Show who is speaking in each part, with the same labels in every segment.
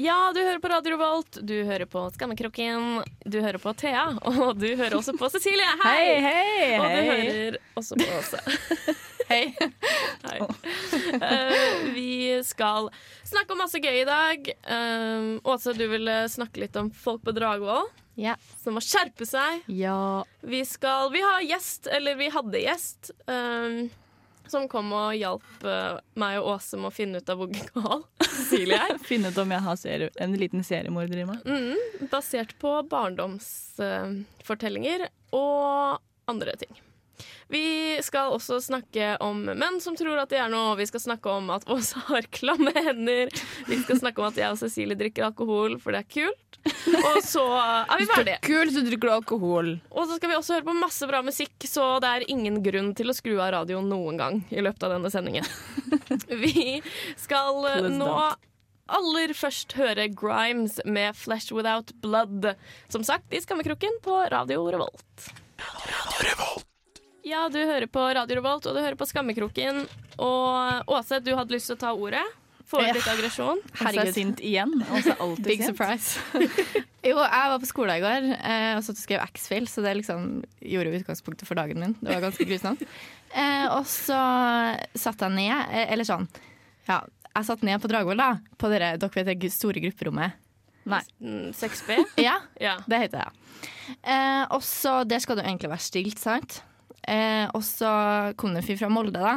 Speaker 1: Ja, du hører på Radio Revolt, du hører på Skammekroken, du hører på Thea, og du hører også på Cecilie. Hei!
Speaker 2: hei,
Speaker 1: Og du hører også på Åse.
Speaker 3: Hei.
Speaker 1: Hei. Uh, vi skal snakke om masse gøy i dag. Uh, Åse, du ville snakke litt om folk på Dragvoll
Speaker 3: Ja.
Speaker 1: som må skjerpe seg.
Speaker 3: Ja.
Speaker 1: Vi skal Vi har gjest, eller vi hadde gjest, eh, som kom og hjalp eh, meg og Åse med å finne ut av hvor gal Cecilie er.
Speaker 2: Finne ut om jeg har en liten seriemorder i meg.
Speaker 1: Mm, basert på barndomsfortellinger og andre ting. Vi skal også snakke om menn som tror at de er noe. Vi skal snakke om at Åse har klamme hender. Vi skal snakke om at jeg og Cecilie drikker alkohol, for det er kult. Og så er vi ferdige.
Speaker 2: Kult, så drikker du alkohol.
Speaker 1: Og så skal vi også høre på masse bra musikk, så det er ingen grunn til å skru av radioen noen gang i løpet av denne sendingen. Vi skal eh, nå aller først høre Grimes med 'Flesh Without Blood'. Som sagt, i Skammekroken på Radio Revolt. Radio Revolt. Ja, du hører på Radio Revolt, og du hører på Skammekroken. Og Åse, du hadde lyst til å ta ordet. Få ut litt aggresjon.
Speaker 2: Og så er jeg
Speaker 3: Herregud.
Speaker 2: sint igjen. Og så alltid
Speaker 3: Big
Speaker 2: sint.
Speaker 3: surprise. jo, jeg var på skolen i går eh, og satt og skrev X-Fill, så det liksom gjorde utgangspunktet for dagen min. Det var ganske grusomt. Eh, og så satt jeg ned, eh, eller sånn Ja, jeg satt ned på Dragvoll, da. På dere, dere vet det store grupperommet.
Speaker 2: Nei.
Speaker 1: Mm, 6B.
Speaker 3: Ja,
Speaker 1: Ja.
Speaker 3: det heter det. Eh, og så Der skal det egentlig være stilt, sant? Eh, og så kom det en fyr fra Molde, da.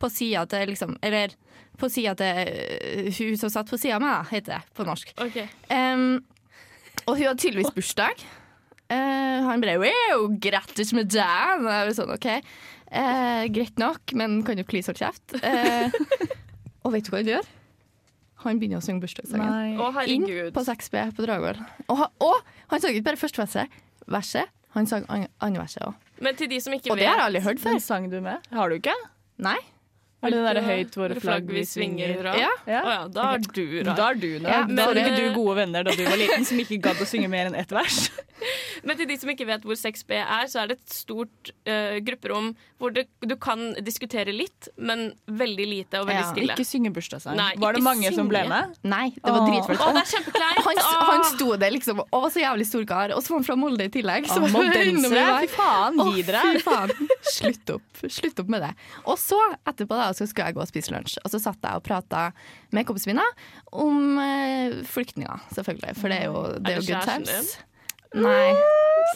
Speaker 3: På sida til liksom Eller på sida til eh, hun som satt på sida av meg, heter det på norsk.
Speaker 1: Okay.
Speaker 3: Um, og hun hadde tydeligvis bursdag. Uh, han bare wow, 'Grattis med dagen!' Og jeg var sånn, OK, uh, greit nok, men kan du please holde kjeft? Uh, og vet du hva han gjør? Han begynner å synge bursdagssangen.
Speaker 1: Oh,
Speaker 3: Inn på 6B på Dragvoll. Og, han- og han sang ikke bare første verset, verset han sang an- andre verset òg.
Speaker 1: Men til de som ikke
Speaker 3: Og det
Speaker 1: vet
Speaker 3: har jeg aldri hørt før.
Speaker 2: Den sang du med? Har du ikke?
Speaker 3: Nei?
Speaker 2: Er det det derre høyt våre flagg vi svinger?
Speaker 1: hurra?
Speaker 3: Ja.
Speaker 1: Å ja, da er du rar.
Speaker 2: Da er du.
Speaker 3: Ja,
Speaker 2: da hadde ikke du gode venner da du var liten som ikke gadd å synge mer enn ett vers.
Speaker 1: Men til de som ikke vet hvor 6B er, så er det et stort uh, grupperom hvor det, du kan diskutere litt, men veldig lite og veldig
Speaker 3: Ja.
Speaker 1: stille.
Speaker 2: Ikke synge bursdagssang. Var det
Speaker 1: mange
Speaker 2: mange som ble med?
Speaker 3: Nei, det var
Speaker 2: Åh.
Speaker 3: dritflaut.
Speaker 1: Å, det er kjempekleint!
Speaker 3: Han, han sto der liksom og var så jævlig stor kar, og så var han fra Molde i tillegg. Så enda
Speaker 2: Moldensere,
Speaker 3: mer
Speaker 2: fy faen, gi dere.
Speaker 3: fy faen. Slutt opp. Slutt opp med det. Og så etterpå da, så skulle jeg gå og spise lunsj. Og så satt jeg og prata med kompisene mine om eh, flyktninger, selvfølgelig. For det er jo, det er
Speaker 1: Er det
Speaker 3: good times. Din? Nei,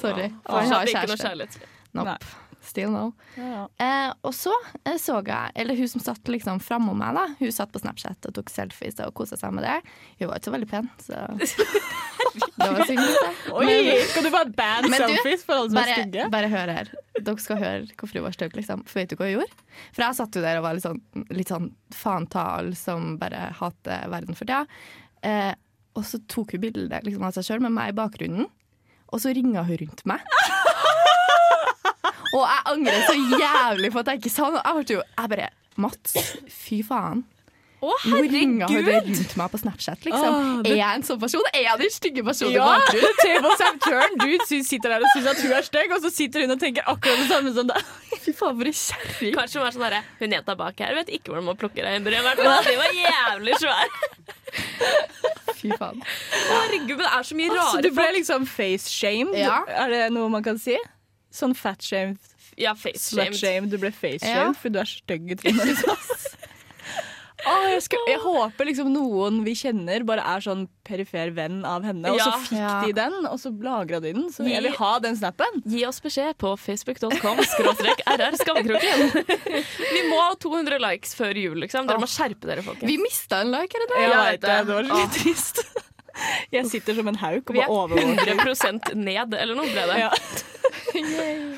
Speaker 3: sorry. For
Speaker 1: jeg
Speaker 3: har
Speaker 1: ikke noe kjærlighetsliv.
Speaker 3: Nope. Still no.
Speaker 2: Ja, ja.
Speaker 3: Eh, og så eh, så jeg, eller hun som satt liksom framom meg, da. Hun satt på Snapchat og tok selfies og kosa seg med det. Hun var ikke så veldig pen, så det var synd. det.
Speaker 2: Oi, skal du bare ban
Speaker 3: Men du,
Speaker 2: selfies for alle som er stygge?
Speaker 3: bare hør her. Dere skal høre hvorfor hun var stygg, liksom. For vet du hva hun gjorde? For jeg satt jo der og var litt sånn, litt sånn faen ta alle som bare hater verden for tida. Eh, og så tok hun bilde liksom, av seg sjøl med meg i bakgrunnen, og så ringa hun rundt meg. og jeg angrer så jævlig på at jeg ikke sa noe. Jeg ble jo jeg bare Mats, fy faen.
Speaker 1: Å,
Speaker 3: Nå ringer det
Speaker 1: herregud!
Speaker 3: rundt meg på Snapchat, liksom.
Speaker 2: Åh, det-
Speaker 3: Er jeg en sånn person? Er jeg den stygge personen i
Speaker 2: Ja,
Speaker 3: bakgrunnen?
Speaker 2: Table Sam Turn. Du sitter der og syns at hun er stygg, og så sitter hun og tenker akkurat det samme som deg.
Speaker 3: Fy faen, for en kjerring.
Speaker 1: Kanskje hun er sånn herre Hun jenta bak her vet ikke hvordan man plukker i hvert fall. De var jævlig svære.
Speaker 3: Fy faen.
Speaker 1: Herregud, det er så mye rare altså,
Speaker 2: du ble liksom face-shamed?
Speaker 3: Ja.
Speaker 2: Er det noe man kan si? Sånn fat-shamed,
Speaker 1: Ja, face-shamed.
Speaker 2: Du ble face-shamed fordi du er stygg Åh, jeg, skal, jeg håper liksom noen vi kjenner, bare er sånn perifer venn av henne. Og så fikk
Speaker 3: Ja.
Speaker 2: de den, og så lagra de den. Så
Speaker 1: Gi-
Speaker 2: jeg vil ha den snappen.
Speaker 1: Gi oss beskjed på facebook.com skråstrek rr skammekroken. Vi må ha 200 likes før jul, liksom. Dere må skjerpe dere, folkens.
Speaker 3: Vi mista en like, er det det?
Speaker 2: Jeg
Speaker 1: Ja,
Speaker 2: vet det.
Speaker 1: det.
Speaker 2: Var litt trist. Jeg sitter som en hauk og
Speaker 1: Vi er
Speaker 2: overvåker.
Speaker 1: 100 ned, eller noe ble det.
Speaker 2: Ja.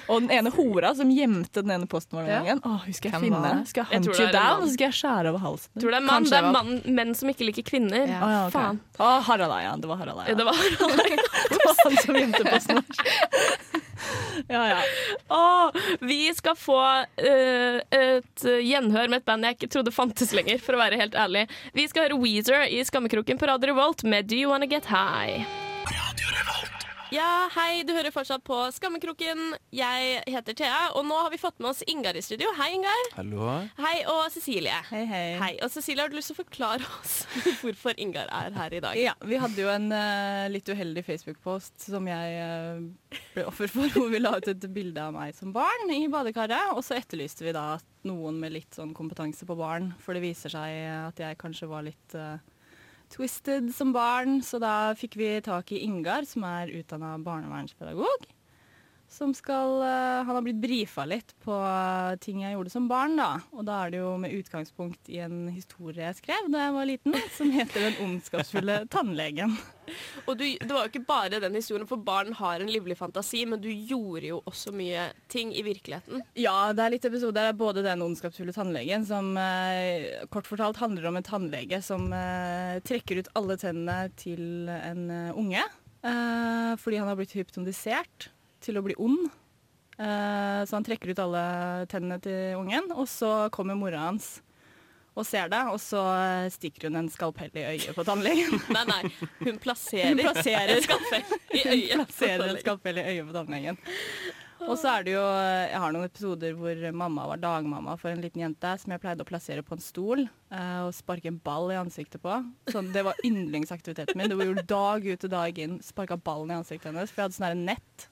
Speaker 2: Og den ene hora som gjemte den ene posten vår den
Speaker 3: Ja.
Speaker 2: Å, hun skal jeg
Speaker 3: Hvem
Speaker 2: finne. Skal jeg hunt you down, og så skal jeg skjære over halsen.
Speaker 1: Tror det er mann, det er mann, menn som ikke liker kvinner.
Speaker 3: Ja.
Speaker 2: Oh, ja, okay.
Speaker 1: Faen.
Speaker 2: Å, Harald Eia. Det var Harald Eia.
Speaker 1: Det var
Speaker 2: Det var han som gjemte posten vår. Ja, ja.
Speaker 1: Åh, vi skal få uh, et gjenhør med et band jeg ikke trodde fantes lenger, for å være helt ærlig. Vi skal høre Weezer i Skammekroken på Radio Revolt med Do You Wanna Get High. Ja, hei, du hører fortsatt på Skammekroken. Jeg heter Thea, og nå har vi fått med oss Ingar i studio. Hei, Ingar.
Speaker 4: Hallo.
Speaker 1: Hei, og Cecilie.
Speaker 2: Hei, hei.
Speaker 1: Hei, og Cecilie, har du lyst til å forklare oss hvorfor Ingar er her i dag?
Speaker 2: Ja, vi hadde jo en uh, litt uheldig Facebook-post som jeg uh, ble offer for, hvor vi la ut et bilde av meg som barn i badekaret. Og så etterlyste vi da noen med litt sånn kompetanse på barn, for det viser seg at jeg kanskje var litt eh, twisted som barn. Så da fikk vi tak i Ingar, som er utdanna barnevernspedagog. Som skal eh, Han har blitt brifa litt på eh, ting jeg gjorde som barn, da. Og da er det jo med utgangspunkt i en historie jeg skrev da jeg var liten, som heter 'Den ondskapsfulle tannlegen'.
Speaker 1: Og du, det var jo ikke bare den historien, for barn har en livlig fantasi, men du gjorde jo også mye ting i virkeligheten.
Speaker 2: Ja, det er litt episoder både den ondskapsfulle tannlegen, som eh, kort fortalt handler om en tannlege som eh, trekker ut alle tennene til en uh, unge. eh, fordi han har blitt hypnotisert til å bli ond. Eh, så han trekker ut alle tennene til ungen, og så kommer mora hans og ser det, og så eh, stikker hun en skalpell i øyet på tannlegen.
Speaker 1: Nei, nei, hun plasserer,
Speaker 2: Hun plasserer-
Speaker 1: en skalpell i øyet Hun
Speaker 2: plasserer en skalpell i øyet på tannlegen. Og så er det jo Jeg har noen episoder hvor mamma var dagmamma for en liten jente som jeg pleide å plassere på en stol eh, og sparke en ball i ansiktet på. Sånn, det var yndlingsaktiviteten min. Det var jo dag ut og dag inn. Sparka ballen i ansiktet hennes. For jeg hadde sånn nett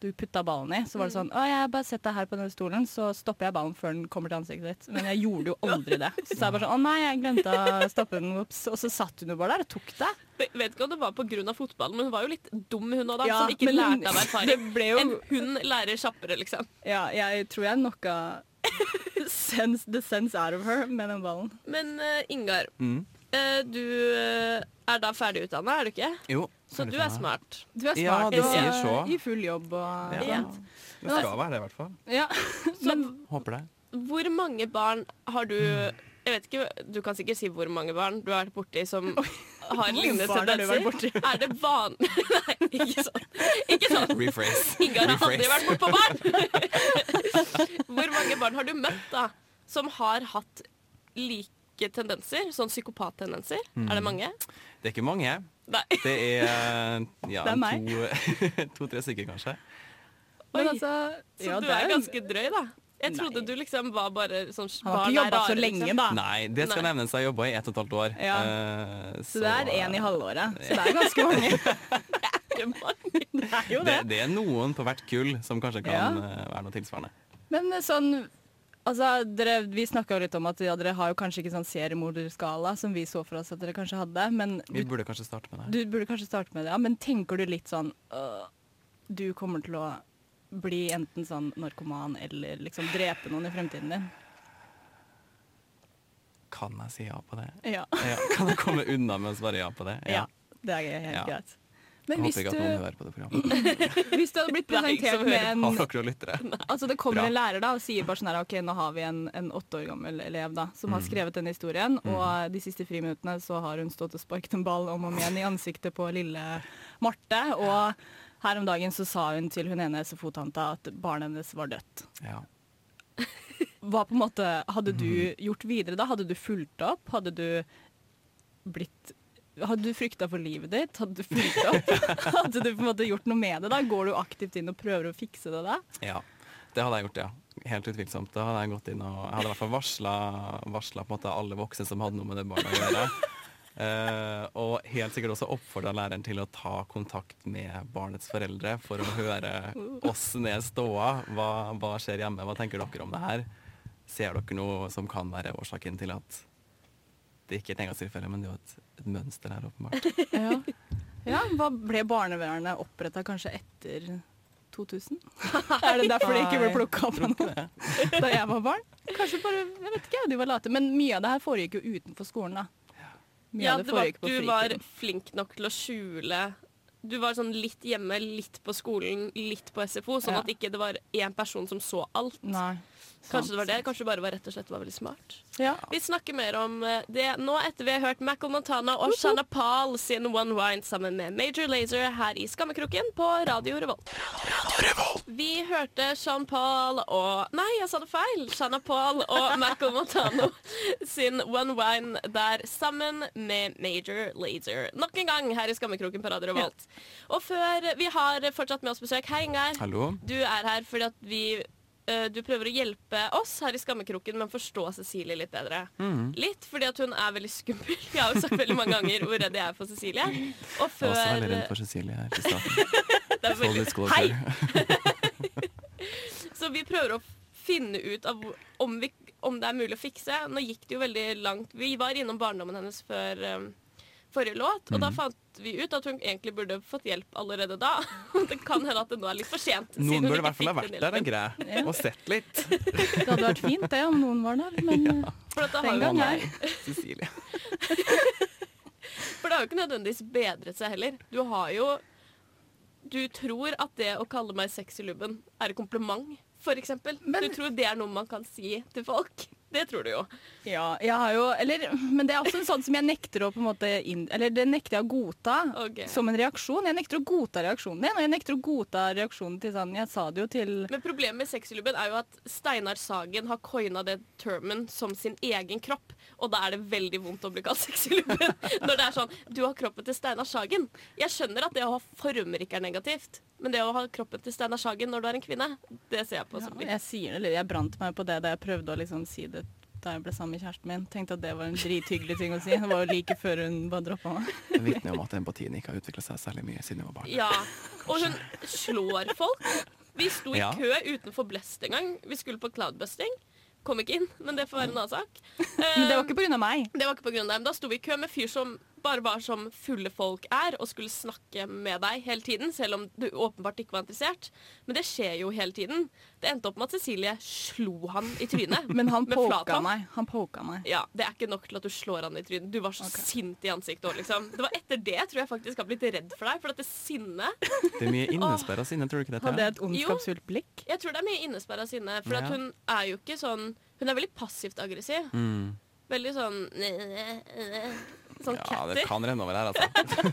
Speaker 2: du putta ballen i. Så var det sånn Å, jeg bare setter deg her på denne stolen, så stopper jeg ballen før den kommer til ansiktet ditt. Men jeg gjorde jo aldri det. Så sa jeg bare sånn Å nei, jeg glemte å stoppe den. Ops. Og så satt hun jo bare der og tok det.
Speaker 1: Jeg vet ikke om det var pga. fotballen, men hun var jo litt dum, hun òg, da.
Speaker 2: Ja,
Speaker 1: som ikke
Speaker 2: hun-
Speaker 1: lærte av
Speaker 2: det
Speaker 1: erfaring.
Speaker 2: jo-
Speaker 1: En hund lærer kjappere, liksom.
Speaker 2: Ja, jeg tror jeg knocka sense, the sense out of her med den ballen.
Speaker 1: Men uh, Ingar,
Speaker 4: Mm.
Speaker 1: Eh, du eh, er da ferdig utdanna, er du ikke?
Speaker 4: Jo.
Speaker 1: Så du er smart.
Speaker 2: Du er
Speaker 4: Ja,
Speaker 2: smart
Speaker 4: det
Speaker 2: og
Speaker 4: sier så.
Speaker 2: i full jobb og
Speaker 4: Ja.
Speaker 2: sånt.
Speaker 4: Det skal være det, i hvert fall.
Speaker 2: Ja.
Speaker 1: Så
Speaker 4: Håper det.
Speaker 1: hvor mange barn har du Jeg vet ikke, Du kan sikkert si hvor mange barn du har vært borti som har lignende tendenser. Er det vanlig Nei, ikke sånn. Ikke sånn.
Speaker 4: Rephrase.
Speaker 1: Ingar har aldri
Speaker 4: vært
Speaker 1: vært bortpå barn! Hvor mange barn har du møtt da som har hatt like tendenser? Sånn psykopattendenser? Er det mange?
Speaker 4: Det er ikke mange.
Speaker 1: Nei.
Speaker 4: Det er ja,
Speaker 2: Det er
Speaker 4: to- to-tre stykker, kanskje.
Speaker 2: Men altså
Speaker 1: Så
Speaker 2: ja,
Speaker 1: du er ganske drøy, da. Jeg trodde
Speaker 2: Nei.
Speaker 1: du liksom var bare sånn
Speaker 2: Han har ikke jobba så lenge,
Speaker 1: liksom.
Speaker 2: da.
Speaker 4: Nei, det skal
Speaker 2: Nei.
Speaker 4: nevnes. Jeg jobba i ett og et halvt år.
Speaker 2: Ja.
Speaker 4: Uh,
Speaker 2: Så det er én i halvåret. Så det er ganske mange.
Speaker 1: Det er mange.
Speaker 2: Det er jo
Speaker 4: det,
Speaker 2: det.
Speaker 4: det er noen på hvert kull som kanskje kan
Speaker 2: Ja.
Speaker 4: eh, være noe tilsvarende.
Speaker 2: Men sånn Altså, dere, Vi snakka litt om at ja, dere har jo kanskje ikke sånn seriemorderskala som vi så for oss at dere kanskje hadde. Men
Speaker 4: Vi burde kanskje starte med det.
Speaker 2: du burde kanskje starte med det. Ja, men tenker du litt sånn øh, Du kommer til å bli enten sånn narkoman eller liksom drepe noen i fremtiden din?
Speaker 4: Kan jeg si ja på det?
Speaker 2: Ja.
Speaker 4: Ja. Kan jeg komme unna med å svare ja på det?
Speaker 2: ja. Det er helt
Speaker 4: Ja.
Speaker 2: greit. Men hvis du, hvis du hadde blitt
Speaker 1: er
Speaker 2: presentert med en? Altså Det kommer
Speaker 4: Bra.
Speaker 2: en lærer da og sier bare sånn her OK, nå har vi en, en åtte år gammel elev da som
Speaker 4: Mm.
Speaker 2: har skrevet denne historien, og de siste friminuttene så har hun stått og sparket en ball om og om igjen i ansiktet på lille Marte. Og her om dagen så sa hun til hun ene SFO-tanta at barnet hennes var dødt.
Speaker 4: Ja.
Speaker 2: Hva på en måte hadde du
Speaker 4: Mm.
Speaker 2: gjort videre da? Hadde du fulgt opp? Hadde du blitt hadde du frykta for livet ditt? Hadde du fulgt opp? Hadde du på en måte gjort noe med det? da? Går du aktivt inn og prøver å fikse det da?
Speaker 4: ja. Det hadde jeg gjort, ja. Helt utvilsomt. Da hadde jeg gått inn og Jeg hadde i hvert fall varsla, alle voksne som hadde noe med det barnet å gjøre. Uh, og helt sikkert også oppfordra læreren til å ta kontakt med barnets foreldre for å høre åssen er ståa. Hva, hva skjer hjemme? Hva tenker dere om det her? Ser dere noe som kan være årsaken til at det ikke et engangstilfelle, men det er jo et, et mønster her, åpenbart.
Speaker 2: Ja. ja hva ble barnevernet oppretta kanskje etter 2000? Er det derfor det ikke ble plukka opp av noen da jeg var barn? Kanskje bare, jeg vet ikke, de var late. Men mye av det her foregikk jo utenfor skolen, da. Mye
Speaker 1: Ja,
Speaker 2: av det
Speaker 1: det var,
Speaker 2: at
Speaker 1: du var flink nok til å skjule Du var sånn litt hjemme, litt på skolen, litt på SFO, sånn
Speaker 2: Ja.
Speaker 1: at ikke det var én person som så alt.
Speaker 2: Nei.
Speaker 1: Kanskje det var det. Kanskje det bare var rett og slett var veldig smart.
Speaker 2: Ja.
Speaker 1: Vi snakker mer om eh, det nå etter vi har hørt Michael Montana og Shanna Paul sin One Wine sammen med Major Lazer her i Skammekroken på Radio Revolt. Vi hørte Sean Paul og Nei, jeg sa det feil! Shanna Paul og Michael Montano sin One Wine der sammen med Major Lazer. Nok en gang her i Skammekroken på Radio Revolt. Og før vi har fortsatt med oss besøk, hei Ingar.
Speaker 4: Hallo?
Speaker 1: Du er her fordi at vi du prøver å hjelpe oss her i Skammekroken men forstå Cecilie litt bedre.
Speaker 4: Mm.
Speaker 1: Litt fordi at hun er veldig skummel. Jeg har jo sagt veldig mange ganger hvor redd jeg er for Cecilie. Og
Speaker 4: Jeg er også veldig redd for Cecilie her i starten.
Speaker 1: veldig,
Speaker 4: disclosure.
Speaker 1: Så vi prøver å finne ut av om, vi, om det er mulig å fikse. Nå gikk det jo veldig langt. Vi var innom barndommen hennes før eh, forrige låt, og da
Speaker 4: Mhm.
Speaker 1: fant vi ut at hun egentlig burde fått hjelp allerede da. Det kan hende at det nå er litt for sent.
Speaker 4: Noen burde i hvert fall ha vært der,
Speaker 1: en
Speaker 4: greie ja. Og sett litt.
Speaker 2: Det hadde vært fint det om noen var der, men ja.
Speaker 1: For, at det
Speaker 2: Den gang
Speaker 4: her. Cecilie.
Speaker 1: for det har jo ikke nødvendigvis bedret seg heller. Du har jo Du tror at det å kalle meg sexylubben er et kompliment, for eksempel. Du tror det er noe man kan si til folk. Det tror du jo.
Speaker 2: ja, jeg har jo Eller, men det er også en sånn som jeg nekter å på en måte inn, Eller det nekter jeg å godta
Speaker 1: okay.
Speaker 2: som en reaksjon. Jeg nekter å godta reaksjonen din, og jeg nekter å godta reaksjonen til sånn Jeg sa det jo til
Speaker 1: Men problemet med sexylubben er jo at Steinar Sagen har coina det termen som sin egen kropp. Og da er det veldig vondt å bli kalt sexylubben. Når det er sånn Du har kroppen til Steinar Sagen. Jeg skjønner at det å ha former ikke er negativt, men det å ha kroppen til Steinar Sagen når du er en kvinne, det ser jeg på som litt
Speaker 2: Jeg sier det litt, jeg brant meg på det da jeg prøvde å liksom si det da jeg ble sammen med kjæresten min. Tenkte at det var en drithyggelig ting å si. Det var jo like før hun bare droppa meg.
Speaker 4: Det vitner om at empatien ikke har utvikla seg særlig mye siden hun var barn.
Speaker 1: Ja. Og hun slår folk. Vi sto i
Speaker 4: Ja.
Speaker 1: kø utenfor Blest en gang. Vi skulle på cloudbusting. Kom ikke inn, men det får være en annen sak.
Speaker 2: Men det var ikke pga. meg.
Speaker 1: Det var ikke på grunn av dem. Da sto vi i kø med fyr som bare var som fulle folk er, og skulle snakke med deg hele tiden, selv om du åpenbart ikke var interessert. Men det skjer jo hele tiden. Det endte opp med at Cecilie slo han i trynet.
Speaker 2: Men han poka meg. Han poka meg.
Speaker 1: Ja, Det er ikke nok til at du slår han i trynet. Du var så
Speaker 2: okay.
Speaker 1: sint i ansiktet òg, liksom. Det var etter det tror jeg faktisk har blitt redd for deg. For at det sinnet
Speaker 4: Det er mye innesperra sinne, tror du ikke det?
Speaker 2: Hadde jeg et ondskapsfullt blikk?
Speaker 1: Jeg tror det er mye innesperra sinne. For at
Speaker 4: Ja.
Speaker 1: hun er jo ikke sånn Hun er veldig passivt aggressiv.
Speaker 4: Mm.
Speaker 1: Veldig sånn Sånn
Speaker 4: Ja, det kan renne over her, altså.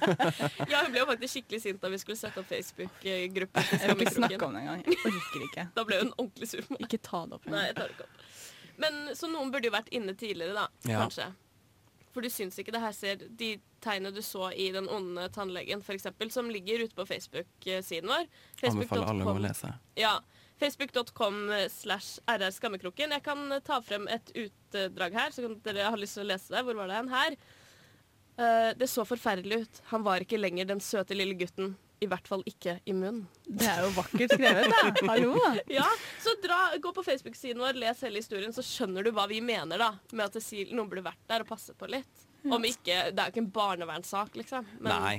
Speaker 1: Ja, hun ble jo faktisk skikkelig sint da vi skulle sette opp Facebook-gruppe.
Speaker 2: Jeg vil ikke snakke om det engang. Jeg orker ikke.
Speaker 1: Da ble hun ordentlig sur. på meg.
Speaker 2: Ikke ta det opp.
Speaker 1: Nei, jeg tar det ikke opp. Men Så noen burde jo vært inne tidligere, da.
Speaker 4: Ja.
Speaker 1: Kanskje. For du syns ikke det her ser De tegnene du så i Den onde tannlegen, f.eks., som ligger ute på Facebook-siden vår.
Speaker 4: Anbefaler alle å lese.
Speaker 1: ja, Facebook.com slash RR Skammekroken. Jeg kan ta frem et utdrag her, så kan dere ha lyst til å lese det. Hvor var det hen? Her. Eh, det så forferdelig ut. Han var ikke lenger den søte lille gutten. I hvert fall ikke i munnen.
Speaker 2: Det er jo vakkert skrevet, da. Hallo.
Speaker 1: Ja, så dra, Gå på Facebook-siden vår, les hele historien, så skjønner du hva vi mener da med at Cecil, noen burde vært der og passe på litt. Om ikke, Det er jo ikke en barnevernssak, liksom. Men
Speaker 4: Nei.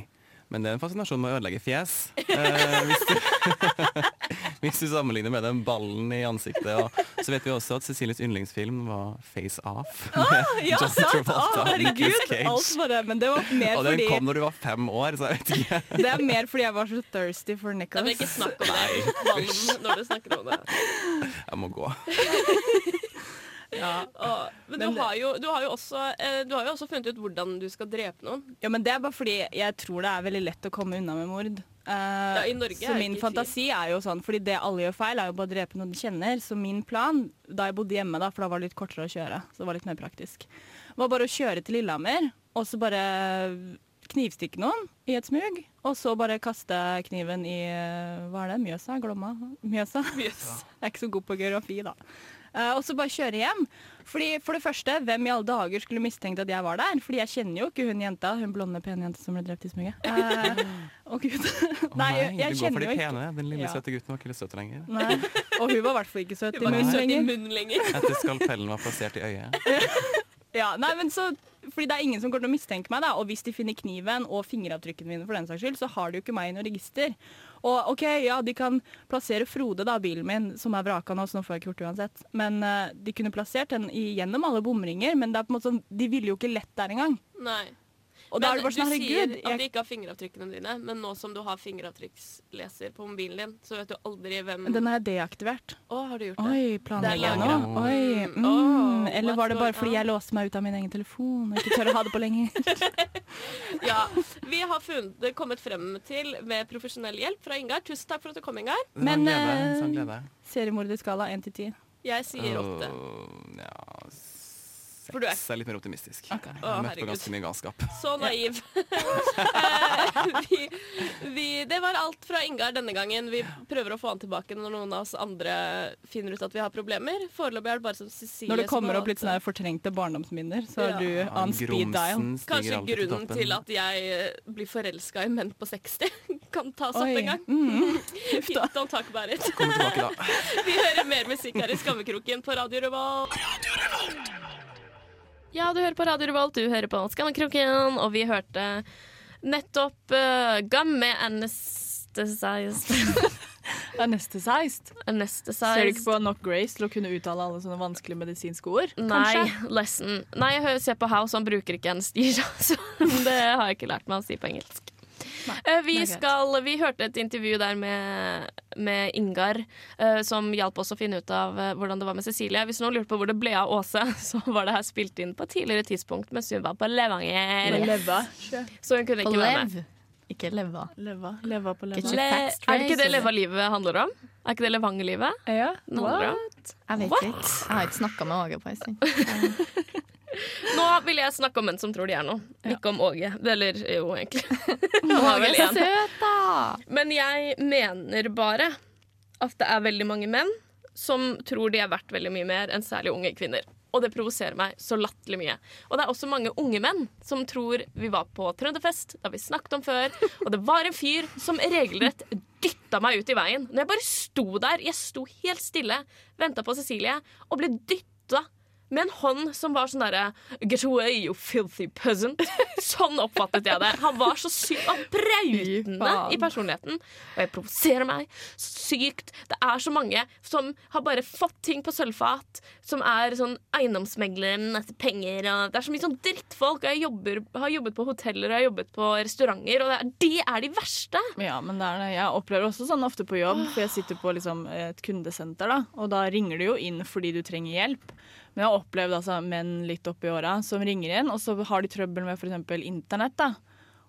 Speaker 4: Men det er en fascinasjon med å ødelegge fjes. Eh, hvis, du, hvis du sammenligner med den ballen i ansiktet. Og så vet vi også at Cecilies yndlingsfilm var Face Off.
Speaker 2: Ja,
Speaker 4: John
Speaker 2: sant!
Speaker 4: Travolta ah,
Speaker 2: herregud!
Speaker 4: Cage.
Speaker 2: Alt bare Men det var mer
Speaker 4: Og den
Speaker 2: fordi
Speaker 4: kom når du var fem år, så jeg vet ikke.
Speaker 2: Det er mer fordi jeg var så thirsty for
Speaker 1: Nicholas. Jeg
Speaker 2: Nicholas.
Speaker 1: ikke snakk om det ballen når du snakker om det.
Speaker 4: Jeg må gå.
Speaker 2: Ja.
Speaker 1: Og, men
Speaker 2: Men
Speaker 1: du har, jo, du, har jo også, eh, du har jo også funnet ut hvordan du skal drepe noen.
Speaker 2: ja, men det er bare fordi jeg tror det er veldig lett å komme unna med mord.
Speaker 1: I Norge
Speaker 2: så min fantasi er jo sånn, fordi det alle gjør feil, er jo bare å drepe noen de kjenner. Så min plan, da jeg bodde hjemme, da, for da var det litt kortere å kjøre, så det var litt mer praktisk, var bare å kjøre til Lillehammer, og så bare knivstikke noen i et smug, og så bare kaste kniven i eh, hva er det, Mjøsa? Glomma? Mjøsa?
Speaker 1: Yes.
Speaker 2: Jeg er ikke så god på geografi, da. Eh, og så bare kjøre hjem. Fordi For det første, hvem i alle dager skulle mistenkt at jeg var der? Fordi jeg kjenner jo ikke hun jenta, hun blonde, pene jenta som ble drept i smuget. Eh, Å gud. Nei, jeg,
Speaker 4: du går for de pene. Den lille
Speaker 2: Ja.
Speaker 4: søte gutten var ikke litt søt lenger.
Speaker 2: Nei. Og hun var i hvert fall ikke søt i munnen lenger.
Speaker 1: munnen lenger.
Speaker 4: Etter skalpellen var plassert i øyet.
Speaker 2: Ja, nei, men så, fordi det er ingen som kommer til å mistenke meg, da. Og hvis de finner kniven og fingeravtrykkene mine, for den saks skyld, så har de jo ikke meg i noe register. Og OK, ja, de kan plassere Frode, da, bilen min, som er vraka nå, så nå får jeg ikke gjort det uansett. Men uh, de kunne plassert den gjennom alle bomringer, men det er på en måte sånn, de ville jo ikke lett der engang.
Speaker 1: Nei.
Speaker 2: Og da er det bare sånn,
Speaker 1: du sier at
Speaker 2: Jeg,
Speaker 1: ikke har fingeravtrykkene dine, men nå som du har fingeravtrykksleser på mobilen din, så vet du aldri hvem
Speaker 2: den er deaktivert.
Speaker 1: Å, har du gjort det?
Speaker 2: Oi, planlegger jeg nå? Oi,
Speaker 1: Mm. Oh,
Speaker 2: Eller var det bare fordi jeg låste meg ut av min egen telefon og ikke tør å ha det på lenger?
Speaker 1: Ja, Vi har funnet, kommet frem til med profesjonell hjelp fra Ingar. Tusen takk for at du kom, Ingar.
Speaker 2: Men,
Speaker 4: en glede.
Speaker 2: eh,
Speaker 4: Sånn.
Speaker 2: Seriemorderskala 1 til 10.
Speaker 1: Jeg sier åtte.
Speaker 4: Oh, ja,
Speaker 1: For du er-
Speaker 4: seks er litt mer optimistisk. Okay.
Speaker 1: Å,
Speaker 4: på ganske mye galskap.
Speaker 1: Så naiv. Eh, vi, vi, det var alt fra Ingar denne gangen. Vi prøver å få han tilbake når noen av oss andre finner ut at vi har problemer. Foreløpig er det bare som Cecilie
Speaker 2: Når det kommer opp litt sånne fortrengte barndomsminner, så
Speaker 1: Ja.
Speaker 2: er du on speed dial.
Speaker 1: Kanskje grunnen
Speaker 4: til
Speaker 1: til at jeg eh, blir forelska i menn på 60, kan tas opp
Speaker 2: Oi.
Speaker 1: en gang.
Speaker 2: Mm.
Speaker 1: Don't talk about it.
Speaker 4: Kommer tilbake da.
Speaker 1: Vi hører mer musikk her i Skammekroken på Radio Revolt. Ja, du hører på Radio Revolt, du hører på Skammekroken, og vi hørte nettopp uh, Gum med anesthetized
Speaker 2: Anesthetized. Ser du ikke på Knock Grace til å kunne uttale alle sånne vanskelige medisinske ord?
Speaker 1: Nei, lesson. Nei, jeg hører, ser på House, han bruker ikke anesthesia, så det har jeg ikke lært meg å si på engelsk. Eh, vi, skal, vi hørte et intervju der med, med Ingar, eh, som hjalp oss å finne ut av eh, hvordan det var med Cecilie. Hvis noen lurte på hvor det ble av Åse, så var det her spilt inn på et tidligere tidspunkt mens hun var på Levanger.
Speaker 2: Leva.
Speaker 1: Så hun kunne
Speaker 3: På
Speaker 1: ikke være med.
Speaker 3: Ikke leva.
Speaker 2: Leva. Leva på leva.
Speaker 1: Le er det ikke det
Speaker 3: straight.
Speaker 1: leva livet handler om? Er ikke det Levanger-livet?
Speaker 2: Ja.
Speaker 1: What?
Speaker 3: Jeg vet
Speaker 1: What?
Speaker 3: ikke. Jeg har ikke snakka med Åge på en stund.
Speaker 1: Nå vil jeg snakke om menn som tror de er noe, ikke om Åge. Eller jo, egentlig.
Speaker 3: Åge
Speaker 1: er en.
Speaker 3: søt, da!
Speaker 1: Men jeg mener bare at det er veldig mange menn som tror de er verdt veldig mye mer enn særlig unge kvinner. Og det provoserer meg så latterlig mye. Og det er også mange unge menn som tror vi var på Trønderfest, det har vi snakket om før, og det var en fyr som regelrett dytta meg ut i veien. Når jeg bare sto der, jeg sto helt stille, venta på Cecilie, og ble dytta med en hånd som var sånn derre Get away, you filthy peasant. Sånn oppfattet jeg det. Han var så sykt Han brautende i personligheten. Og jeg provoserer meg sykt. Det er så mange som har bare fått ting på sølvfat, som er sånn eiendomsmegleren etter penger og Det er så mye sånn drittfolk. Og jeg jobber, har jobbet på hoteller og jeg har jobbet på restauranter, og det er, de er de verste.
Speaker 2: Ja, men det er det. Jeg opplever også sånn ofte på jobb, for jeg sitter på liksom et kundesenter, da, og da ringer du jo inn fordi du trenger hjelp. Men jeg har opplevd altså, menn litt oppi åra som ringer inn, og så har de trøbbel med f.eks. internett. da.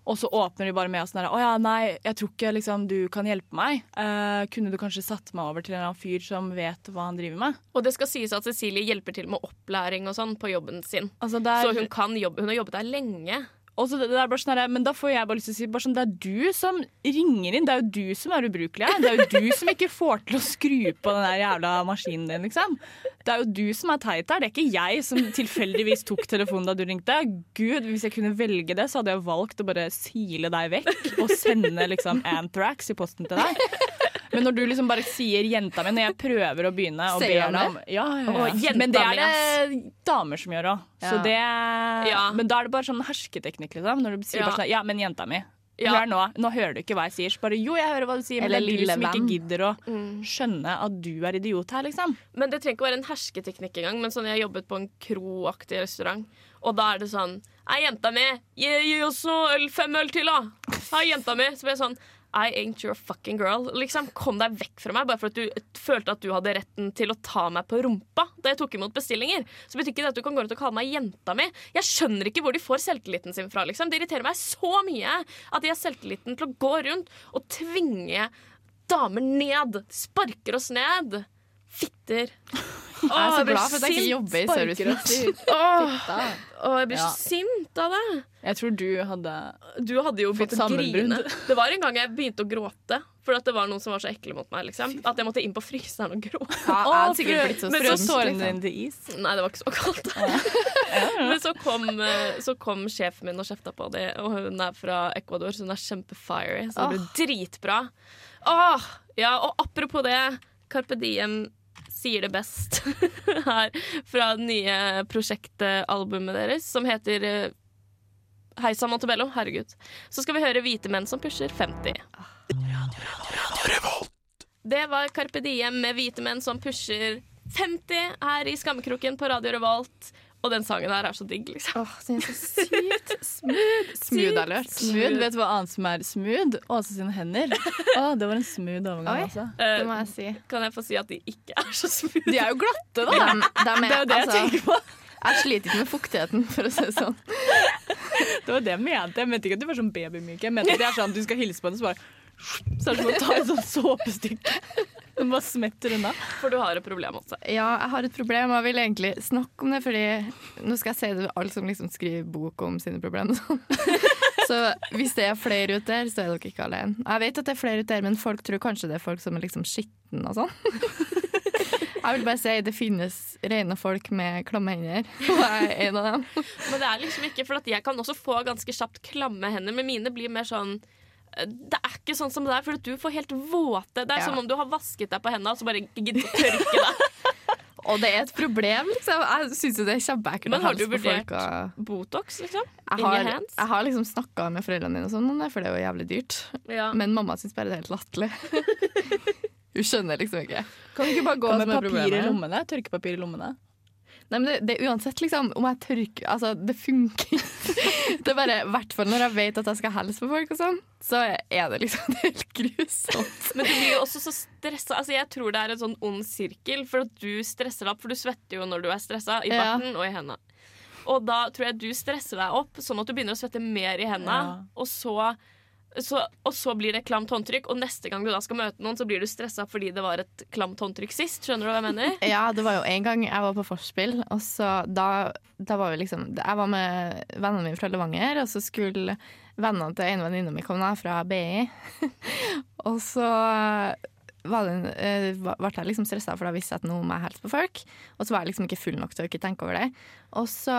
Speaker 2: Og så åpner de bare med sånn her Å ja, nei, jeg tror ikke liksom, du kan hjelpe meg. Eh, kunne du kanskje satt meg over til en eller annen fyr som vet hva han driver med?
Speaker 1: Og det skal sies at Cecilie hjelper til med opplæring og sånn på jobben sin.
Speaker 2: Altså, det er,
Speaker 1: Så hun kan jobbe. Hun har jobbet der lenge.
Speaker 2: Sånn men da får jeg bare lyst til å si sånn, det er du som ringer inn. Det er jo du som er ubrukelig her. Det er jo du som ikke får til å skru på den der jævla maskinen din, liksom. Det er jo du som er teit her. Det er ikke jeg som tilfeldigvis tok telefonen da du ringte. Gud, hvis jeg kunne velge det, så hadde jeg valgt å bare sile deg vekk og sende liksom Anthrax i posten til deg. Men når du liksom bare sier 'jenta mi' når jeg prøver å begynne å be om ja, ja, ja. Men det er det damer som gjør òg. Så
Speaker 3: Ja.
Speaker 2: det
Speaker 1: Ja.
Speaker 2: Men da er det bare sånn hersketeknikk, liksom. Når du sier bare sånn Ja, men jenta mi.
Speaker 1: Ja.
Speaker 2: Nå. Nå hører du ikke hva jeg sier. Så bare jo, jeg hører hva du sier, men
Speaker 3: Eller
Speaker 2: det er du som ikke gidder å
Speaker 1: Mm.
Speaker 2: skjønne at du er idiot her, liksom.
Speaker 1: Men det trenger ikke å være en hersketeknikk engang. Men sånn, jeg har jobbet på en kroaktig restaurant, og da er det sånn Hei, jenta mi, gi, gi oss noe øl, fem øl til, da. Hei, jenta mi. Så blir jeg sånn I ain't your fucking girl. Liksom, Kom deg vekk fra meg bare for at du følte at du hadde retten til å ta meg på rumpa da jeg tok imot bestillinger. Så betyr ikke det at du kan gå rundt og kalle meg jenta mi. Jeg skjønner ikke hvor de får selvtilliten sin fra. liksom. Det irriterer meg så mye at de har selvtilliten til å gå rundt og tvinge damer ned. Sparker oss ned. Fitter.
Speaker 3: Jeg er så glad for at jeg ikke jobber i servicebransjen.
Speaker 1: Åh, jeg blir
Speaker 2: Ja.
Speaker 1: så sint av det.
Speaker 2: Jeg tror du hadde
Speaker 1: Du hadde jo
Speaker 2: Fått
Speaker 1: begynt å grine. Det var en gang jeg begynte å gråte. For at det var noen som var så ekle mot meg. liksom At jeg måtte inn på fryseren og gråte.
Speaker 3: Ja, jeg hadde blitt så
Speaker 1: Men
Speaker 3: så
Speaker 2: tårene dine til is.
Speaker 1: Nei, det var ikke så kaldt. Men så kom, eh, så kom sjefen min og kjefta på det, og hun er fra Ecuador, så hun er kjempefiery. Så det ble dritbra. Åh, ja, og apropos det, Carpe Diem sier det best her fra det nye prosjektalbumet deres, som heter Hei sann, Montebello. Herregud. Så skal vi høre Hvite menn som pusher 50. Det var Carpe Diem med hvite menn som pusher 50 her i Skammekroken på Radio Revolt. Og den sangen her er så digg, liksom.
Speaker 3: Åh, den er så sykt smooth. Smooth alert.
Speaker 2: Smooth, vet du hva annet som er smooth? Åse sine hender. Å, det var en smooth overgang,
Speaker 3: Oi.
Speaker 2: altså.
Speaker 3: Det
Speaker 1: Eh,
Speaker 3: må jeg si.
Speaker 1: kan jeg få si at de ikke er så smooth?
Speaker 2: De er jo glatte, da!
Speaker 3: De, de er,
Speaker 2: Det er jo det jeg
Speaker 3: altså,
Speaker 2: tenker på.
Speaker 3: jeg sliter ikke med fuktigheten, for å si det sånn.
Speaker 2: Det var det jeg mente. Jeg mente ikke at du var sånn babymyk. Jeg mente at det er sånn at du skal hilse på henne, så bare Så er det som å ta et sånt såpestykke. Den bare smetter unna.
Speaker 1: For du har et problem også.
Speaker 3: Ja, jeg har et problem, jeg vil egentlig snakke om det, fordi nå skal jeg si det til alle som liksom skriver bok om sine problemer. sånn. Så hvis det er flere ute der, så er dere ikke alene. Jeg vet at det er flere ute der, men folk tror kanskje det er folk som er liksom skitne og sånn. Jeg vil bare si det finnes rene folk med klamme hender, og jeg er en av dem.
Speaker 1: Men det er liksom ikke, for at jeg kan også få ganske kjapt klamme hender, men mine blir mer sånn det er ikke sånn som det er, for du får helt våte. Det er
Speaker 3: Ja.
Speaker 1: som om du har vasket deg på hendene og så bare ikke gidder å tørke deg.
Speaker 3: Og det er et problem, liksom. Jeg syns det er kjempeekkelt
Speaker 1: Men har du vurdert
Speaker 3: Og
Speaker 1: Botox, liksom?
Speaker 3: jeg, har,
Speaker 1: hands?
Speaker 3: jeg har liksom snakka med foreldrene mine og sånn om det, for det er jo jævlig dyrt.
Speaker 1: Ja.
Speaker 3: Men mamma syns bare det er helt latterlig. Hun skjønner liksom ikke.
Speaker 2: Kan du ikke bare gå med papir i lommene? Tørkepapir i lommene.
Speaker 3: Nei, men det, det er uansett, liksom, om jeg tørker Altså, det funker. det er bare, I hvert fall når jeg vet at jeg skal hilse på folk og sånn, så er det liksom det er helt grusomt.
Speaker 1: Men du blir jo også så stressa. Altså, jeg tror det er en sånn ond sirkel, for at du stresser deg opp. For du svetter jo når du er stressa, i
Speaker 3: Ja.
Speaker 1: og i hendene. Og da tror jeg du stresser deg opp sånn at du begynner å svette mer i hendene.
Speaker 2: Ja.
Speaker 1: Og, så, så, og så blir det klamt håndtrykk, og neste gang du da skal møte noen, så blir du stressa fordi det var et klamt håndtrykk sist. Skjønner du hva jeg mener?
Speaker 3: Ja, det var jo en gang jeg var på forspill, og så da, da var vi liksom Jeg var med vennene mine fra Levanger, og så skulle vennene til en venninne mi komme fra BI. og så var det, en- eh, ble jeg liksom stressa, for da visste jeg at nå må jeg hilse på folk. Og så var jeg liksom ikke full nok til å ikke tenke over det. Og så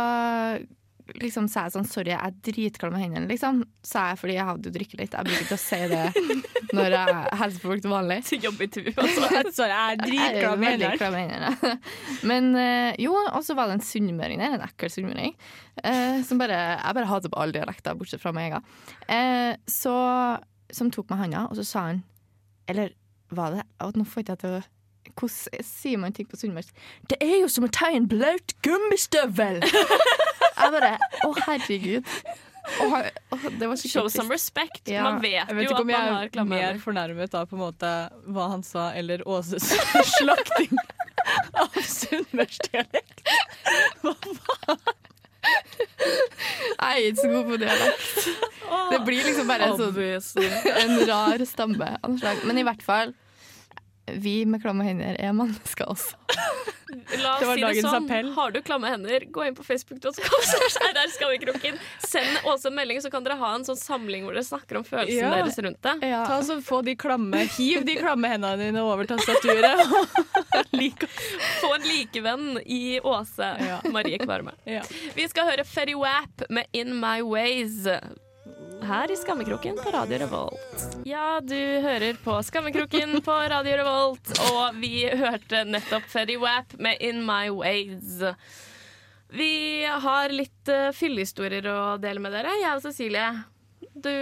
Speaker 3: liksom sa jeg sånn Sorry, jeg er dritkald med hendene, liksom. Sa jeg fordi jeg hadde jo drukket litt. Jeg bruker ikke å si det når jeg hilser på folk til vanlig.
Speaker 1: Til jobb-intervju. Altså.
Speaker 2: Sorry, jeg er dritglad med hendene.
Speaker 3: Men eh, jo, og så var det en sunnmøring der, en ekkel sunnmøring, eh, som bare Jeg bare hater på alle dialekter, bortsett fra meg egen. Eh, så Som tok meg handa, og så sa han Eller var det Nå får ikke jeg til å hvordan sier man ting på sunnmørsk? Det er jo som å ta i en blaut gummistøvel! Jeg bare Å, herregud. Oh, oh, og det var
Speaker 1: Show
Speaker 3: kritisk.
Speaker 1: some respect.
Speaker 3: Ja.
Speaker 1: Man vet,
Speaker 2: vet
Speaker 1: jo at
Speaker 2: om
Speaker 1: man
Speaker 2: jeg
Speaker 1: har
Speaker 2: er
Speaker 1: klamme
Speaker 2: mer fornærmet av på en måte hva han sa, eller Åses slakting av sunnmørsdialekt.
Speaker 3: Jeg er ikke så god på dialekt. Det blir liksom bare en, sånn, en rar stamme. Men i hvert fall, vi med klamme hender er mennesker også.
Speaker 1: La oss
Speaker 2: Det
Speaker 1: si det sånn.
Speaker 2: appell.
Speaker 1: Har du klamme hender, gå inn på facebook.com. Der skal vi kroken. Send Åse en melding, så kan dere ha en sånn samling hvor dere snakker om følelsene
Speaker 2: Ja.
Speaker 1: deres rundt det.
Speaker 2: Ta så Få de klamme Hiv de klamme hendene dine over tastaturet.
Speaker 1: Få en likevenn i Åse
Speaker 2: Ja.
Speaker 1: Marie Kvarme.
Speaker 2: ja.
Speaker 1: Vi skal høre Ferry Wap med In My Ways. Her i Skammekroken på Radio Revolt. Ja, du hører på Skammekroken på Radio Revolt, og vi hørte nettopp Ferry Wap med In My Ways. Vi har litt uh, fyllehistorier å dele med dere. Jeg og Cecilie, du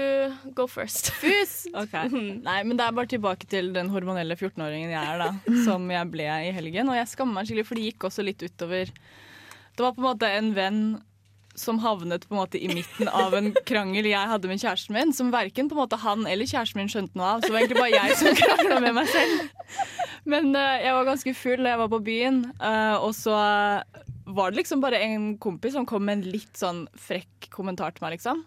Speaker 1: go first.
Speaker 2: Fus! Okay. Nei, men det er bare tilbake til den hormonelle 14-åringen jeg er, da. Som jeg ble i helgen. Og jeg skammer meg skikkelig, for det gikk også litt utover Det var på en måte en venn som havnet på en måte i midten av en krangel jeg hadde med kjæresten min, som verken på en måte han eller kjæresten min skjønte noe av. Så det var egentlig bare jeg som krangla med meg selv. Men uh, jeg var ganske full da jeg var på byen, uh, og så var det liksom bare en kompis som kom med en litt sånn frekk kommentar til meg, liksom.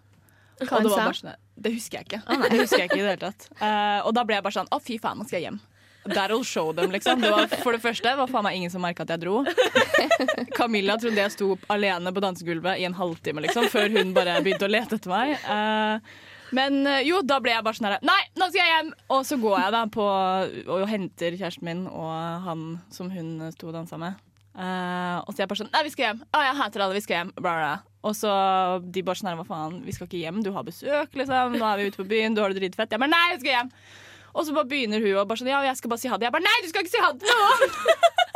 Speaker 3: Hva
Speaker 2: Og det, var bare sånn, det husker jeg ikke. Det husker jeg ikke i det hele tatt. Uh, og da ble jeg bare sånn Å, fy faen, nå skal jeg hjem. That'll show them, liksom. Det var, for det første var faen meg ingen som merka at jeg dro. Camilla trodde jeg sto alene på dansegulvet i en halvtime, liksom, før hun bare begynte å lete etter meg. Uh, men eh, jo, da ble jeg bare sånn her Nei, nå skal jeg hjem! Og så går jeg da på og henter kjæresten min og han som hun sto og dansa med. Uh, og så er jeg bare sånn Nei, vi skal hjem. Å, jeg hater alle, vi skal hjem. Bla, bla. Og så de bare sånn her, hva faen, vi skal ikke hjem, du har besøk, liksom. Nå er vi ute på byen, du har det dritfett. Jeg bare nei, jeg skal hjem. Og så bare begynner hun og bare sånn ja, jeg skal bare si ha det. Jeg bare nei, du skal ikke si ha det!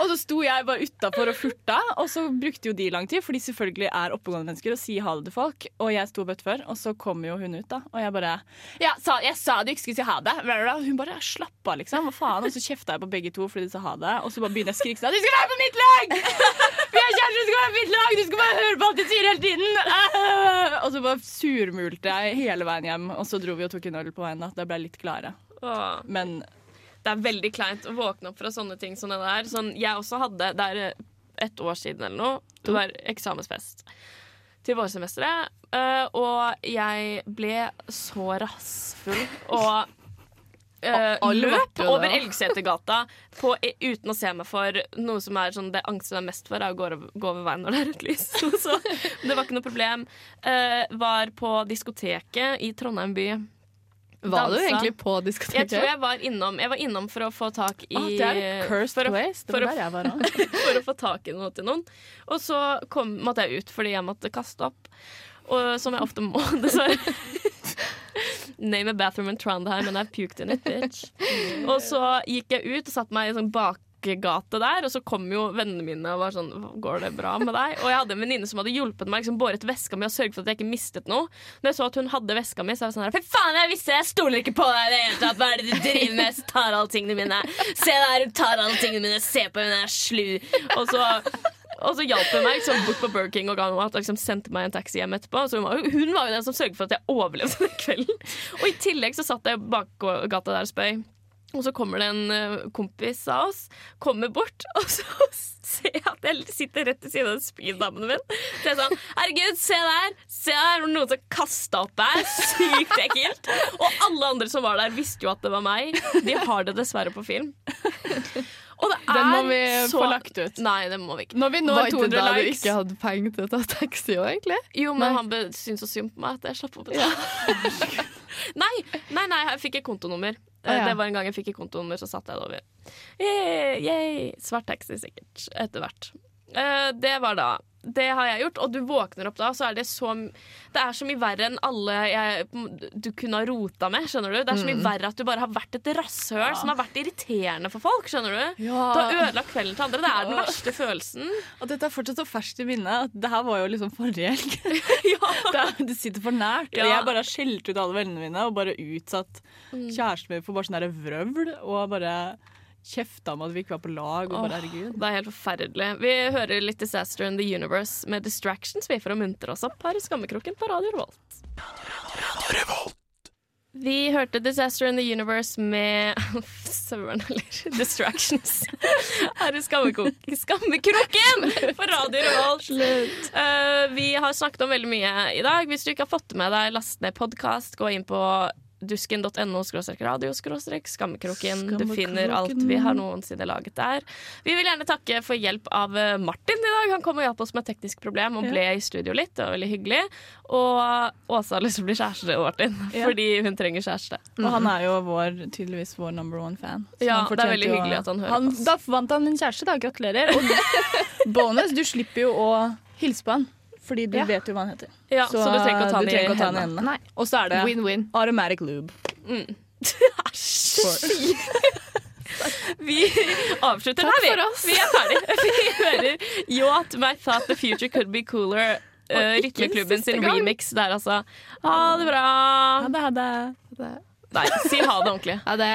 Speaker 2: Og så sto jeg bare utafor og furta, og så brukte jo de lang tid, for de selvfølgelig er oppegående mennesker og sier ha det til folk. Og jeg sto bøtt før, og så kom jo hun ut, da. Og jeg bare Ja, sa, jeg sa du ikke skulle si ha det. Hun bare slapp av, liksom. Hva faen? Og så kjefta jeg på begge to fordi de sa ha det, og så bare begynner jeg å skrike sånn Du skal være på mitt lag! Vi er kjærester, du skal være på mitt lag! Du skal bare høre på alt jeg sier hele tiden! Og så bare surmulte jeg hele veien hjem, og så dro vi og tok en øl på veien. da. Da ble litt
Speaker 1: gladere.
Speaker 2: Men
Speaker 1: Det er veldig kleint å våkne opp fra sånne ting som det der. Sånn, jeg også hadde, det er eh, et år siden eller noe, det var eksamensfest til vårsemesteret. eh, og jeg ble så rassfull og
Speaker 2: Uh,
Speaker 1: løp over Elgsetergata uten å se meg for. Noe som er sånn, det angsten er mest for, er å gå gå over veien når det er rødt lys. Så det var ikke noe problem. Uh, var på diskoteket i Trondheim by.
Speaker 3: Var du egentlig på
Speaker 1: Jeg tror jeg var innom Jeg var innom for å få tak i
Speaker 2: ah, det er en cursed
Speaker 1: for å,
Speaker 2: place. Det var der jeg var òg.
Speaker 1: for å få tak i noe til noen. Og så kom, måtte jeg ut fordi jeg måtte kaste opp. Og, som jeg ofte må, dessverre. Name a bathroom in Trondheim and I've puked in it, bitch. Og så gikk jeg ut og satte meg i en bakgate der, og så kom jo vennene mine og var sånn Går det bra med deg? Og jeg hadde en venninne som hadde hjulpet meg, liksom båret veska mi og sørget for at jeg ikke mistet noe. Når jeg så at hun hadde veska mi, så var jeg sånn her Fy faen, jeg visste jeg stoler ikke på deg i det hele tatt! Hva er det du driver med? Så tar alle tingene mine. Se der, hun tar alle tingene mine. Se på henne, hun er slu. Og så og så hjalp hun meg liksom, bort på Burger King og ga meg mat. Og liksom, sendte meg en taxi hjem etterpå. Hun var, hun var jo den som sørget for at jeg overlevde den kvelden. Og i tillegg så satt jeg bak gata der og spøy. Og så kommer det en eh, kompis av oss, kommer bort, og så ser jeg at jeg sitter rett ved siden av spyddammen min. Så jeg sånn Herregud, se der! Se der! Noen som kasta opp der. Sykt ekkelt. Og alle andre som var der, visste jo at det var meg. De har det dessverre på film. Og det er
Speaker 2: Den må vi
Speaker 1: så
Speaker 2: få lagt ut.
Speaker 1: Nei, det må vi ikke.
Speaker 2: Når vi når
Speaker 3: Var ikke
Speaker 2: 200
Speaker 3: da du ikke hadde penger til å ta taxi òg, egentlig?
Speaker 1: Jo, men
Speaker 3: Nei.
Speaker 1: han be- syntes så synd på meg at jeg slapp å betale. nei, nei, nei, jeg fikk et kontonummer. Eh,
Speaker 3: Ah, ja.
Speaker 1: Det var en gang jeg fikk i kontonummer, så satte jeg det over. Yay, yay. Svart taxi, sikkert. Etter hvert. Uh, det var da. Det har jeg gjort, og du våkner opp da, så er det så Det er så mye verre enn alle jeg, du kunne ha rota med, skjønner du? Det er så
Speaker 2: Mm.
Speaker 1: mye verre at du bare har vært et rasshøl som har vært irriterende for folk, skjønner du?
Speaker 2: Ja.
Speaker 1: Du har ødelagt kvelden til andre. Det er den verste følelsen.
Speaker 2: Og dette er fortsatt så ferskt i minnet. At det her var jo liksom forrige helg.
Speaker 1: ja.
Speaker 2: Det, det sitter for nært.
Speaker 1: Ja.
Speaker 2: Og jeg bare har skjelt ut alle vennene mine og bare utsatt kjæresten min for bare sånn der vrøvl. Og bare kjefta om at vi ikke var på lag. Og bare, herregud.
Speaker 1: Det er helt forferdelig. Vi hører litt Disaster in the Universe med Distractions vi for å muntre oss opp her i Skammekroken på Radio Revolt. Radio Revolt. Vi hørte Disaster in the Universe med Søren eller Distractions. Her i Skammekroken på Radio Revolt. Eh, vi har snakket om veldig mye i dag. Hvis du ikke har fått med deg, last ned podkast. Gå inn på dusken.no radio skammekroken. Du finner alt vi har noensinne laget der. Vi vil gjerne takke for hjelp av eh, Martin i dag. Han kom og hjalp oss med et teknisk problem og ble i studio litt. Det var veldig hyggelig. Og Åse har lyst til å bli kjæreste til Martin fordi hun trenger kjæreste.
Speaker 2: Og han er jo vår, tydeligvis vår number one fan. Så
Speaker 1: Ja,
Speaker 2: han
Speaker 1: det er veldig hyggelig at han hører på oss.
Speaker 2: Da vant han en kjæreste, da. Gratulerer. Og bonus, du slipper jo å hilse på han. Fordi du
Speaker 3: Ja.
Speaker 2: vet jo hva han heter.
Speaker 1: Ja, så, du trenger ikke å ta den i hendene.
Speaker 2: hendene. Og så er det
Speaker 3: Win-win.
Speaker 2: automatic lube.
Speaker 1: Mm. Vi avslutter
Speaker 3: Takk
Speaker 1: der, vi.
Speaker 3: for oss.
Speaker 1: Vi er ferdige. Vi hører Yacht My Thought The Future Could Be Cooler. Uh, Rytmeklubben sin
Speaker 3: gang.
Speaker 1: remix der, altså. Ha det bra.
Speaker 2: Ha det, ha det.
Speaker 1: Nei, si ha det ordentlig.
Speaker 3: Ha det.